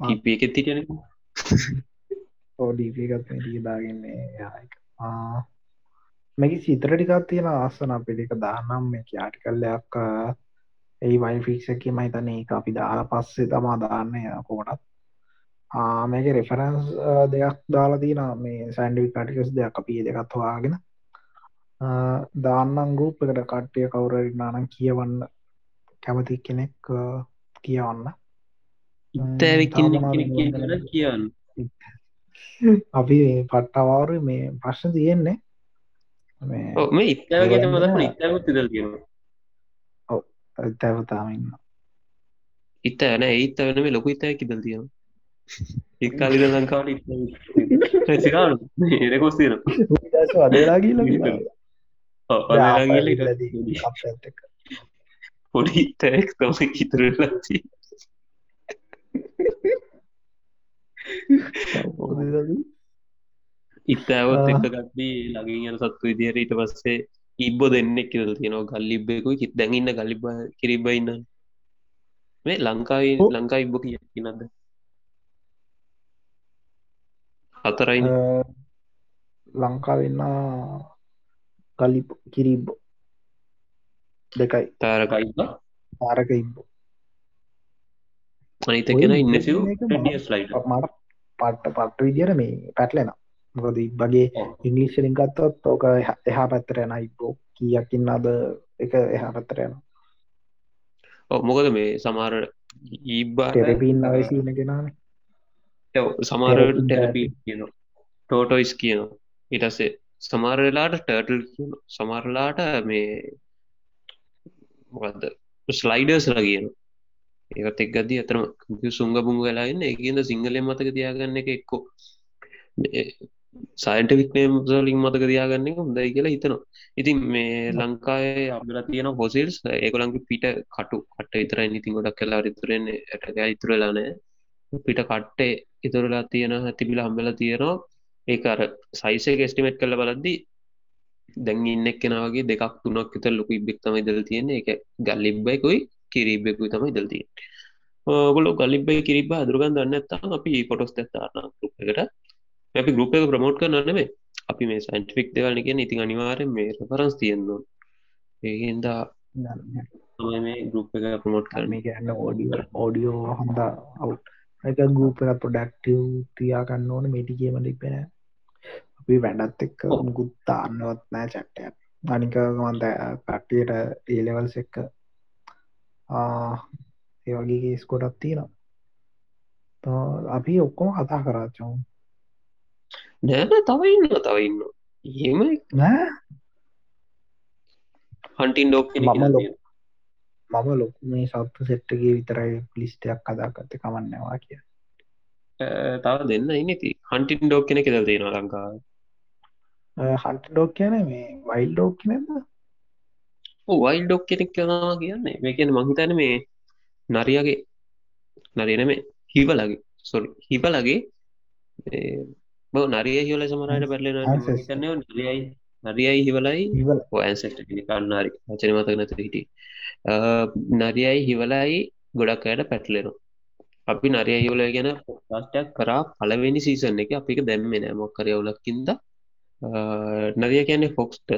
ඩීපේකෙත් තිටන ඕඩීපකත් දාගන්නේ මැකි සිතර ටිකත් තියෙන ආසන පිළික දානම් මේ යාටි කල්ලයක් ඒ වයි ෆික්ෂක මහිතන ඒ අපි දාලා පස්සේ තමා දාන්න කොමටත් මේක රෙෆරන්ස් දෙයක් දාලා තින මේ සැන්ඩවි කටිකස් දෙයක් අපිය දෙකත් හවාගෙන දාන්නම් ගරුප් එකට කට්ටය කවුරරිනානම් කියවන්න. කැමති කෙනෙක් කියවන්න. ඉත්තඇවිකින් කියන්න අපි පට්ටවාරු මේ ප්‍රශ්න තියෙන්නේ මේ ඉත්තාවගේ මදන්න ඉත්තාවත් දල් කිය ඇතැවතාමන්න ඉත්ත ඇන ඒත් වෙන මේ ලොකු ඉත්තය කිදල් තියෙන එක්කාලිද ලංකාවට සිරාලු ඒකොස් තියෙන අදලාගීල පොඩි තැක් තම ඉතුරලති ඉත්තාවත් එකගත්දී ලගින් යන සත්තු විදිහයට ඊට පස්සේ ඉබ්බො දෙන්නෙක් කියල තියෙනවා. ගල්ලිබ්බෙකු හිත් දැඟඉන්න ගලිබ කිරිබයින්න මේ ලංකායි ලංකා ඉබ්බ කිය නද හතරයි. ලංකාවෙන්න කලි කිරිබ් දෙකයි. තාරකයි තාරක ඉබ්බ. අනිතගෙන ඉන්න ලයිට මට පට්ට පට්ට විදිර මේ පැටලෙන මොකද ඉබ්බගේ ඉංගලිශ්ලින් ගත්තොත් ඕක එහා පැත්තරෙන ඉබ්බෝ කියකින්න අද එක එහා පැත්තරයන මොකද මේ සමාර ඊබාට ටෙරපීන් අවසින කෙනාන Therapy ටෙරපී කියන ටෝටොයිස් කියනවා. ඉටසේ සමාරලාට ටර්ටල් කියන සමරලාට මේ මොකක්ද ස්ලයිඩර්ස්ල කියන ඒත් එක්ගදී අතරම සුංග පුංග වෙලාන්න එකද සිංහලය මතක තියාගන්න එක එක්කෝ සයින්ටවික්නේම් සලින් මතක තියාගන්න එක හොඳයි කියලා හිතනවා. ඉතින් මේ ලංකාවේ අබල තියෙන හොසිල්ස් ඒකොළන්ගේ පිට කටු කට ඉතර ඉතින් ගොඩක් කලා ඉතුරෙන් ඇටක ඉතුරලානෑ පිට කට්ටේ ඉතුරලා තියෙන තිබිල හම්බල තියෙනවා. ඒ අර සයිසය ගෙස්ටිමට් කල බලද්දී දැන් ඉන්නෙක් කෙනවගේ දෙකක් තුනක් විත ලොකු ඉබෙක් තමයි දල් තියෙන එක ගල්ලිබ්බයිකුයි කිරීබෙකුයි තමයි දල් තියෙන ගොල ගලිබයි කිරිබ අදුරගන් දන්න ඇත්තා අපි පොටොස් ඇත්තාන එකට අපි ගරුප එක ප්‍රමෝට් කරන්නනේ අපි මේ සයින්ටිෆික් දෙවල් එක ඉතින් අනිවාරෙන් මේ රෆරන්ස් තියෙන්නවා ඒහින්දා මේ ගරුප් එක ප්‍රමෝට් කරන ගන්න ඕඩිය ඕඩියෝ හොඳ අව් එක ගූප පොඩක්ටව් තියාගන්න ඕන. මේටිකේම ලිපෙන අපි වැඩත් එක්ක ගුත්තාන්නවත් නෑ චට්ටය අනික මන්ද පට්ටියට ඒලෙවල්ස එක්ක ඒ වගේ කේස් කොටත් තියෙනවා. අපි ඔක්කොම කතා කරාචෝ නෑන තවඉන්න තවඉන්න එහෙම නෑ හන්ටින් ඩෝක් මම ලො මම ලොකු මේ සත්තු සෙට්ටගේ විතරයි පිලිස්ටයක් කදාගත්ත කමන්නවා කිය තව දෙන්න ඉනති හන්ටින් ඩෝක් කෙනෙ කෙද තියෙන ලංකාව හන්ට ඩෝක් කියන මේ වයිල් ඩෝක් නැද වයිල් ඩොක් කෙනෙක් කනවා කියන්නේ මේ කියන මහිතන මේ නරියගේ නරියන මේ හිවලගේ සොරි හිපලගේ බ නරිය හිවල සමරයට පැරලෙන කන්න නරියයි නරියයි හිවලයි. ඇන්සට කන්නාරි. වචන මතක නැත හිට නරියයි හිවලයි ගොඩක් අයට පැටලෙනවා. අපි නරිය හිවල ගැන පොස්ටක් කරා පලවෙනි සීසන් එක අපික දැම්මෙන මොක්කරයවුලක්කින්ද නරිය කියන්නේ ෆොක්ස්ට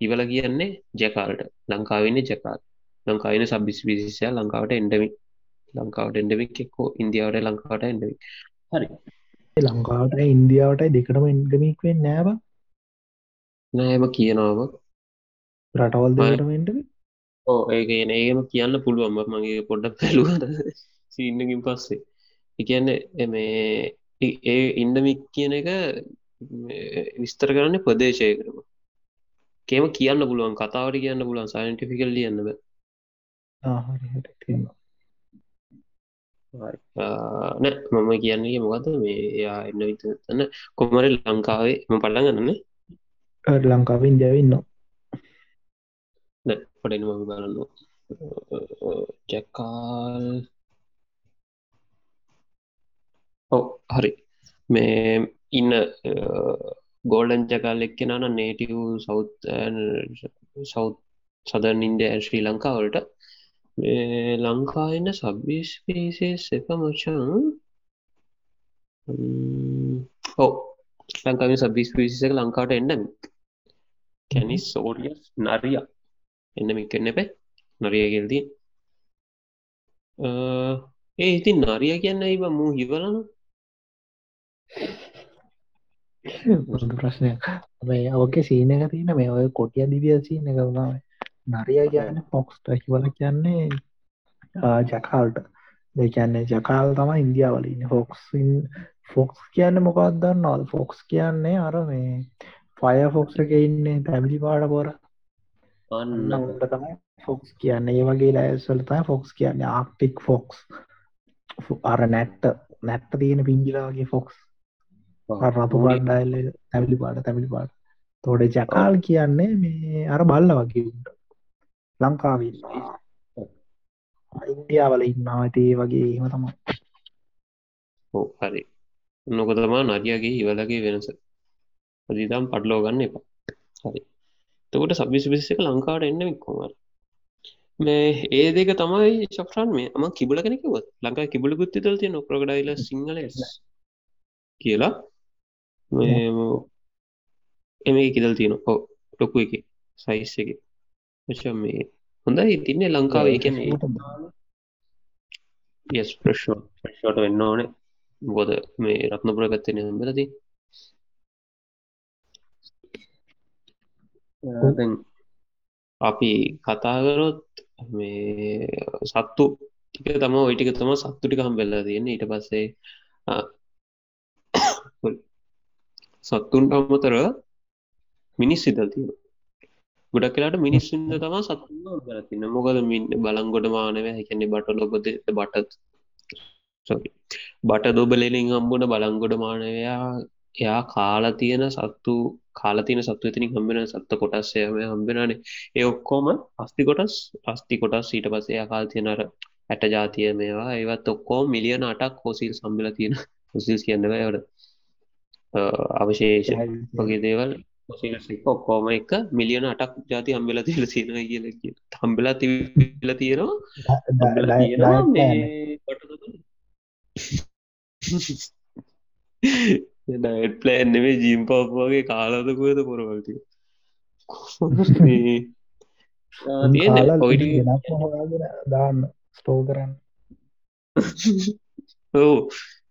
ඉවල කියන්නේ ජැකාල්ට. ලංකාවෙන්නේ ජැකාල්. ලංකාවන සබිස් විසිසය ලංකාවට එන්ඩමික් ලංකාවට එන්ඩමික් එක්කෝ ඉන්දියාවට ලංකාවට එන්ඩමික් හරි ලංකාවට ඉන්දියාවට දෙකටම එන්ගමික්වෙන් නෑව නෑම කියනාව රටවල් දෙකටමෙන්ට ඕ ඒක ඒම කියන්න පුළුවන්ම මගේ පොඩ්ඩක් පැලුවද සින්නකින් පස්සේ. එකන්න මේ ඒ ඉන්ඩමික් කියන එක විස්තර කරන්න ප්‍රදේශය කරම කේම කියන්න පුළුවන් කතාවට කියන්න පුළුවන් සයින්ටිෆිකල් ලියන්නද නෑ මම කියන්නේ මොකද මේ යා එන්න විතන්න කොමර ලංකාවේ ම පටන් ගන්නන ලංකාව ඉන්දියාවන්න පඩෙන මම බලන්න. ජැකාල්. ඔව හරි. මේ ඉන්න ගෝල්ඩන් ජකාල් එක්ක නන නේටව සෞත් සෞත් සදන් ඉන්ඩ ශ්‍රී ලංකාවලට ලංකාන්න සබ්බිස් පිසේස් එක මචන් ඕ ලංකාව සබිස් පිසික ලංකාවට එන්නම කැනිස් සෝඩිය නරිය එන්නමික් කන්න පැ නරියගෙල්දී ඒ ඉතින් නරිය කියන්න ඉබ මූ හිවලන? මුසුදු ප්‍රශ්නයක්. මේ ඕකේ සීන එක තියන මේ ඔය කොටිය දිවිය සීන එක වුණාව නරිය කියන්න පොක්ස්ට හිවල කියන්නේ ජකාල්ට. දෙකන්නේ ජකාල් තම ඉන්දියාවලින් ෆොක්සින් ෆොක්ස් කියන්න මොකක්දන්න නොල් ෆොක්ස් කියන්නේ අර මේ ෆය ෆොක්ස් එක ඉන්නේ පැමිලි පාඩ පොර. අන්න උට තමයි ෆොක්ස් කියන්න. ඒ වගේ ලෑස්වලතයි ෆොක්ස් කියන්න. ආක්ටික් ෆොක්ස් අර නැට්ට. නැට්ට තියෙන පිංජිලාගේ ෆොක්ස් රතු පාඩ්ඩයිල්ල තැවිලි පාට තැවිලි පාට. තෝඩ ජකාල් කියන්නේ මේ අර බල්ල වගේට ලංකාවිල් ඉන්දියාවල ඉන්නවා. ඇතිේ වගේ ඒම තම ඕ හරි. නොක තමා නරියගේ හිවලගේ වෙනස. අදිතම් පටලෝ ගන්න එපා. හරි. තකොට සබිසි විසික ලංකාවට එන්න වික්කොමර මේ ඒ දෙක තමයි ශක්්‍රන් මේ අම කිබල කෙනෙකවත් ලංකා කිබල ගුත්ති තල් තිය නොක්‍රගඩයිල සිංහල කියලා. එම කිදල් තියෙන ඔ ලොකු එක. සයිස් එක වච මේ හොඳයි තින්නේ ලංකාව එක යස් ප්‍රශ්ෝ ප්‍රශ්ෝට වෙන්න ඕනේ. බොද මේ රත්නපුර ගත්තන හම්බලති අපි කතාකරොත් මේ සත්තු ටික තම ඔයිටික තම සත්තුටි කම්බෙල්ලා තියෙන ඊට පස්සේ [COUGHS] සත්තුන්ට අමතර මිනිස් සිතල් තියෙන ගොඩක් කලාට මිනිස්සුන්ද තම සත්තුන්න කරතින්න මොකද මින් බලංගොඩ මානව හැකන්නේ බට ලොබද බටත් බට දොබලෙලින් අම්බුණ බලංගොඩ මානවයා එයා කාලා තියෙන සත්තු කාලතින සත්තු එතිනින් හම්බෙන සත්ත කොටස්සයම හම්බෙනනේ ඒ ඔක්කෝම අස්ති කොටස් අස්ති කොටස් ඊට පසේ කාල් තියෙනර ඇට ජාතිය මේවා ඒවත් ඔක්කෝ මිලියන අටක් හොසිල් සම්බල තියෙන හොසිල් කියන්නව එවට අවශේෂ වගේ දේවල් ඔක්කෝම එක මිලියන අටක් ජාති හම්බෙල තිල සින කියල හම්බෙලා තිල තියෙනවා. ඩයිට් ප්ලෑන් නෙවේ ජීම් පප් වගේ කාලාදකුවද පොරවල්ටිය [LAUGHS] දාන්න ස්ටෝ කරන්න. ඕ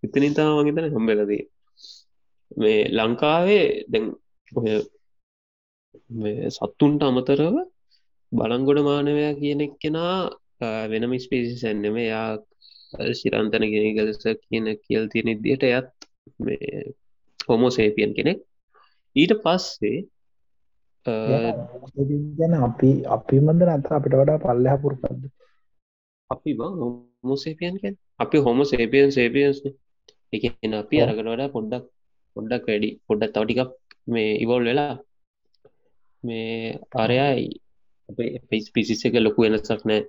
එතනින් තා වගේතන හම්බෙලදී මේ ලංකාවේ දැන් ඔය සත්තුන්ට අමතරව බලංගොඩ මානවයා කියනෙක් කෙනා වෙනම ස්පේසිසැන්නෙම යා ශිරන්තන ගෙනගලස කියන කියල් තියෙන ඉදියට යත් මේ හොමෝසේපියන් කෙනෙක්. ඊට පස්සේ ගැන අපි අපි මන්ද නත අපිට වඩා පල්ලහ පුරපද්ද අපි බං හොමෝසේපියන් අපි හොම සේපියන් සේපියන්ස් එක අපි අරකට වඩා පොඩ්ඩක් පොඩ්ඩක් වැඩි පොඩ්ඩක් තවටිකක් මේ ඉවොල් වෙලා මේ අරයයි අපේ පිසිස් එක ලොකු වෙනසක් නෑ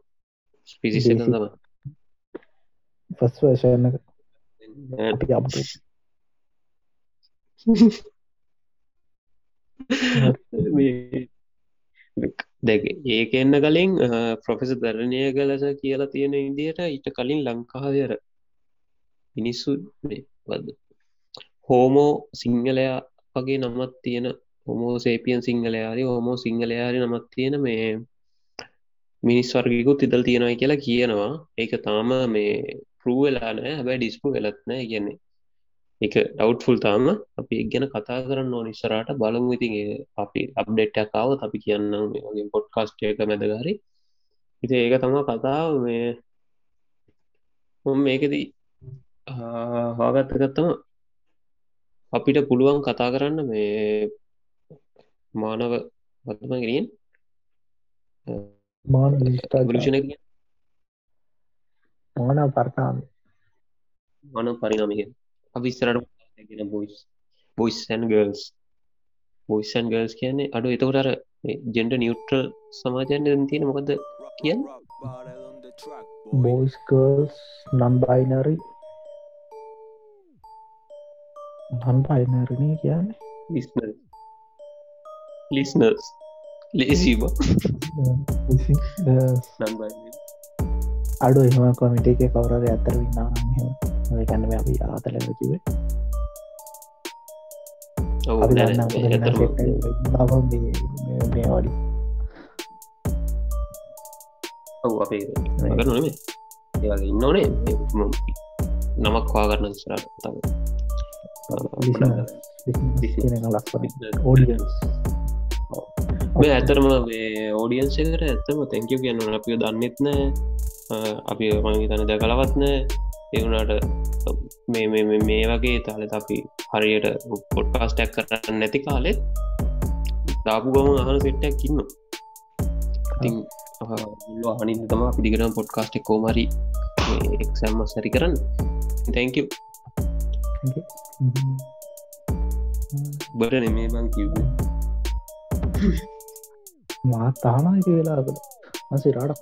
පිසිස් තම අප දැක ඒක එන්න කලින් ප්‍රොෆෙස දරණය කලස කියලා තියෙන ඉදියට ඊට කලින් ලංකාවර මිනිස්සු වද හෝමෝ සිංහලයා වගේ නමත් තියෙන හොමෝ සේපියන් සිංහලයාරි හොමෝ සිංහලයාරි නමත් තියෙන මේ මිනිස් වර්ගිකුත් ඉදල් තියෙනයි කියලා කියනවා. ඒක තාම මේ පරුවෙලා නෑ හැබැයි ඩිස්පු වෙලත්නෑ කියන්නේ එක ඩව්ෆුල් තාම අපි ගැන කතා කරන්න ඕනිස්සරට බලමු ඉතින් අපි අප්ඩේට්ටකාව අපි කියන්න වගේ පොඩ්කාස්ට එක මැදගරි ඉති ඒක තම කතාව. මේ මේකදී හාගත්තකත්තම අපිට පුළුවන් කතා කරන්න මේ මානව වත්ම ගෙනියෙන් මාන ගලෂණ මාන පරනාම මන පරිනාමික අවිස්තරට බොයිස් බොයිස්න් ගල්ස් බොයිසන් ගල්ස් කියන්නේ අඩු. එතකොටර ජෙන්ඩ නිියුට්‍රල් සමාජයන්න තියෙන මොකද කියන්න? බෝයිස්කර්ස් නම්බයිනරි නන් පයිනරණය කියන්නේ. ලිස්න ලිස්නර්ස් ලේසීම අඩු එහම කොමිට එක කවරද ඇතර වින්නා කැනම අපි ආතලව කිවේ මේ වඩි ඔව අපේ නොනේ ඒගේ ඉන්න ඕනේ. නමක් වාගරන්න සරට තම ඕඩියන්ස් මේ ඇතරම ඕඩියන්ස එකට ඇත්තම තැංකව කියන්න අපිය දන්නෙත්න අපි මගේ තන ද කලවත්න එවුණට මේ මේ වගේ තාල අපි හරියට පොඩ්කාස්ටක් කරන්න නැති කාලෙත් දාපු ගම අහන සෙට්ටක් ඉන්න ඉතින් හනින් තම පිදිකරම් පොඩ්කාස්ටක් කෝමරි එක්සම්ම සැරි කරන්න. තැංකව බට නෙමේ බං කිව්වේ. මාත් තානක වෙලාකට මසිරාට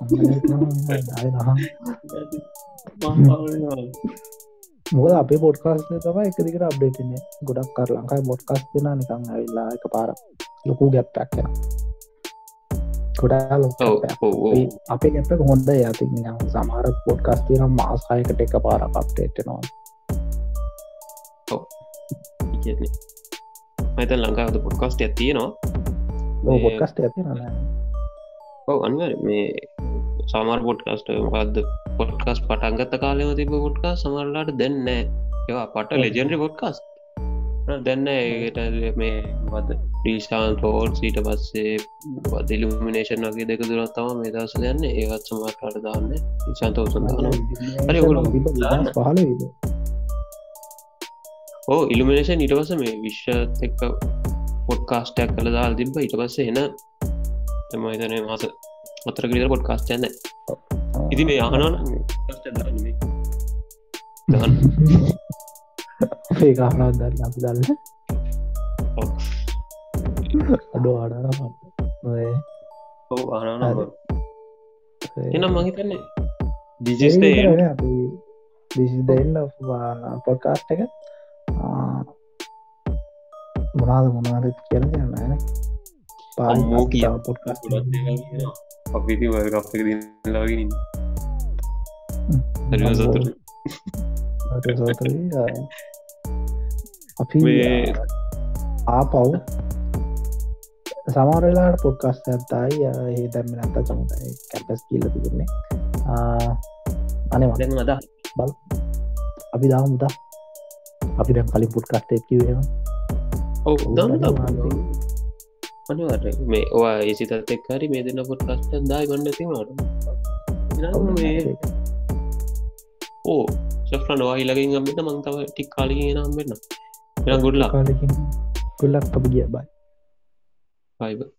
මොද අපේ පොඩ්කාස්ට තම එක දිකට අප්ඩේටන ගොඩක් කර ලංකායි බොඩ්කස් දෙෙන නිකං ඇවිල්ලා එක පාර ලොකු ගැප්ටක් කෙන ගොඩා ලො අපේ ගැප්ට හොන්ද යති සමහර පොඩ්කස් තියනම් මාසායකට එක පාර අප්ටේටනවා මත ලංකාවද පොඩ්කස්ට ඇතියනවා පොඩ්කස්ට ඇති ඔව අනිවර මේ සාමාර් පොඩ්කස්ට මොකක්ද පොඩ්කස් පටන්ගත කාලෙම තිබ පොඩ්කා සමරලාට දෙන්න ඒවා පට ලෙජෙන්ඩි පොඩ්කස් දෙන්න ඒට මේ වද ්‍රීෂාන් තෝට් ඊට පස්සේ දිලිමිනේෂන් වගේ දෙක දුරත් තම මේ දස යන්න. ඒවත් සමටට දාන්න. ශන්ත උසන්දාන හරි දාන්න. පහල ඕ ඉල්ිමිනේෂන් ඉට පස මේ විශ්ෂ එක්ක පොඩ්කාස්ටයක් කළ දාල් තිබ ඉට පස්සේ එන තමයිතන මාස අතර කලිර පොඩ් කාස්ටයන්න ඉති මේ අහනන ඒ කාරනාව දන්න අපි දන්න අඩු අහන එනම් මහිතන්නේ දිජිස්ට දිසිදන්න පොඩ්කාස්ට එක මොනාද මොනාද කියන න. අම්මෝ කිය. පොඩ්කාස් අපිති වය අපක ලගින් සතුර අපි මේ- ආපව් සමරලාට පොඩ්කස්ට ඇත්තයි ඒ දැම්ම නැත චමතයි කැපස් කියල තිබුණේ. අනේ දැන් අද අපි දාම මුදා අපි දැම් කලින් පුට්කස්ටේ කිවේම ඔව අනිවට මේ ඔවා ඒසිතත් එක්කාරි මේ දෙන්න පොට කස්ට දායි ගන්න තිවාට මේ ඕ සෆ්‍රන් වාහිලකින් ගම්මට මංතව ටික් කාලිගෙන හම්බෙන්න්න එ ගොඩලා ගොල්ලක්. අපි ගිය බයි පයිබ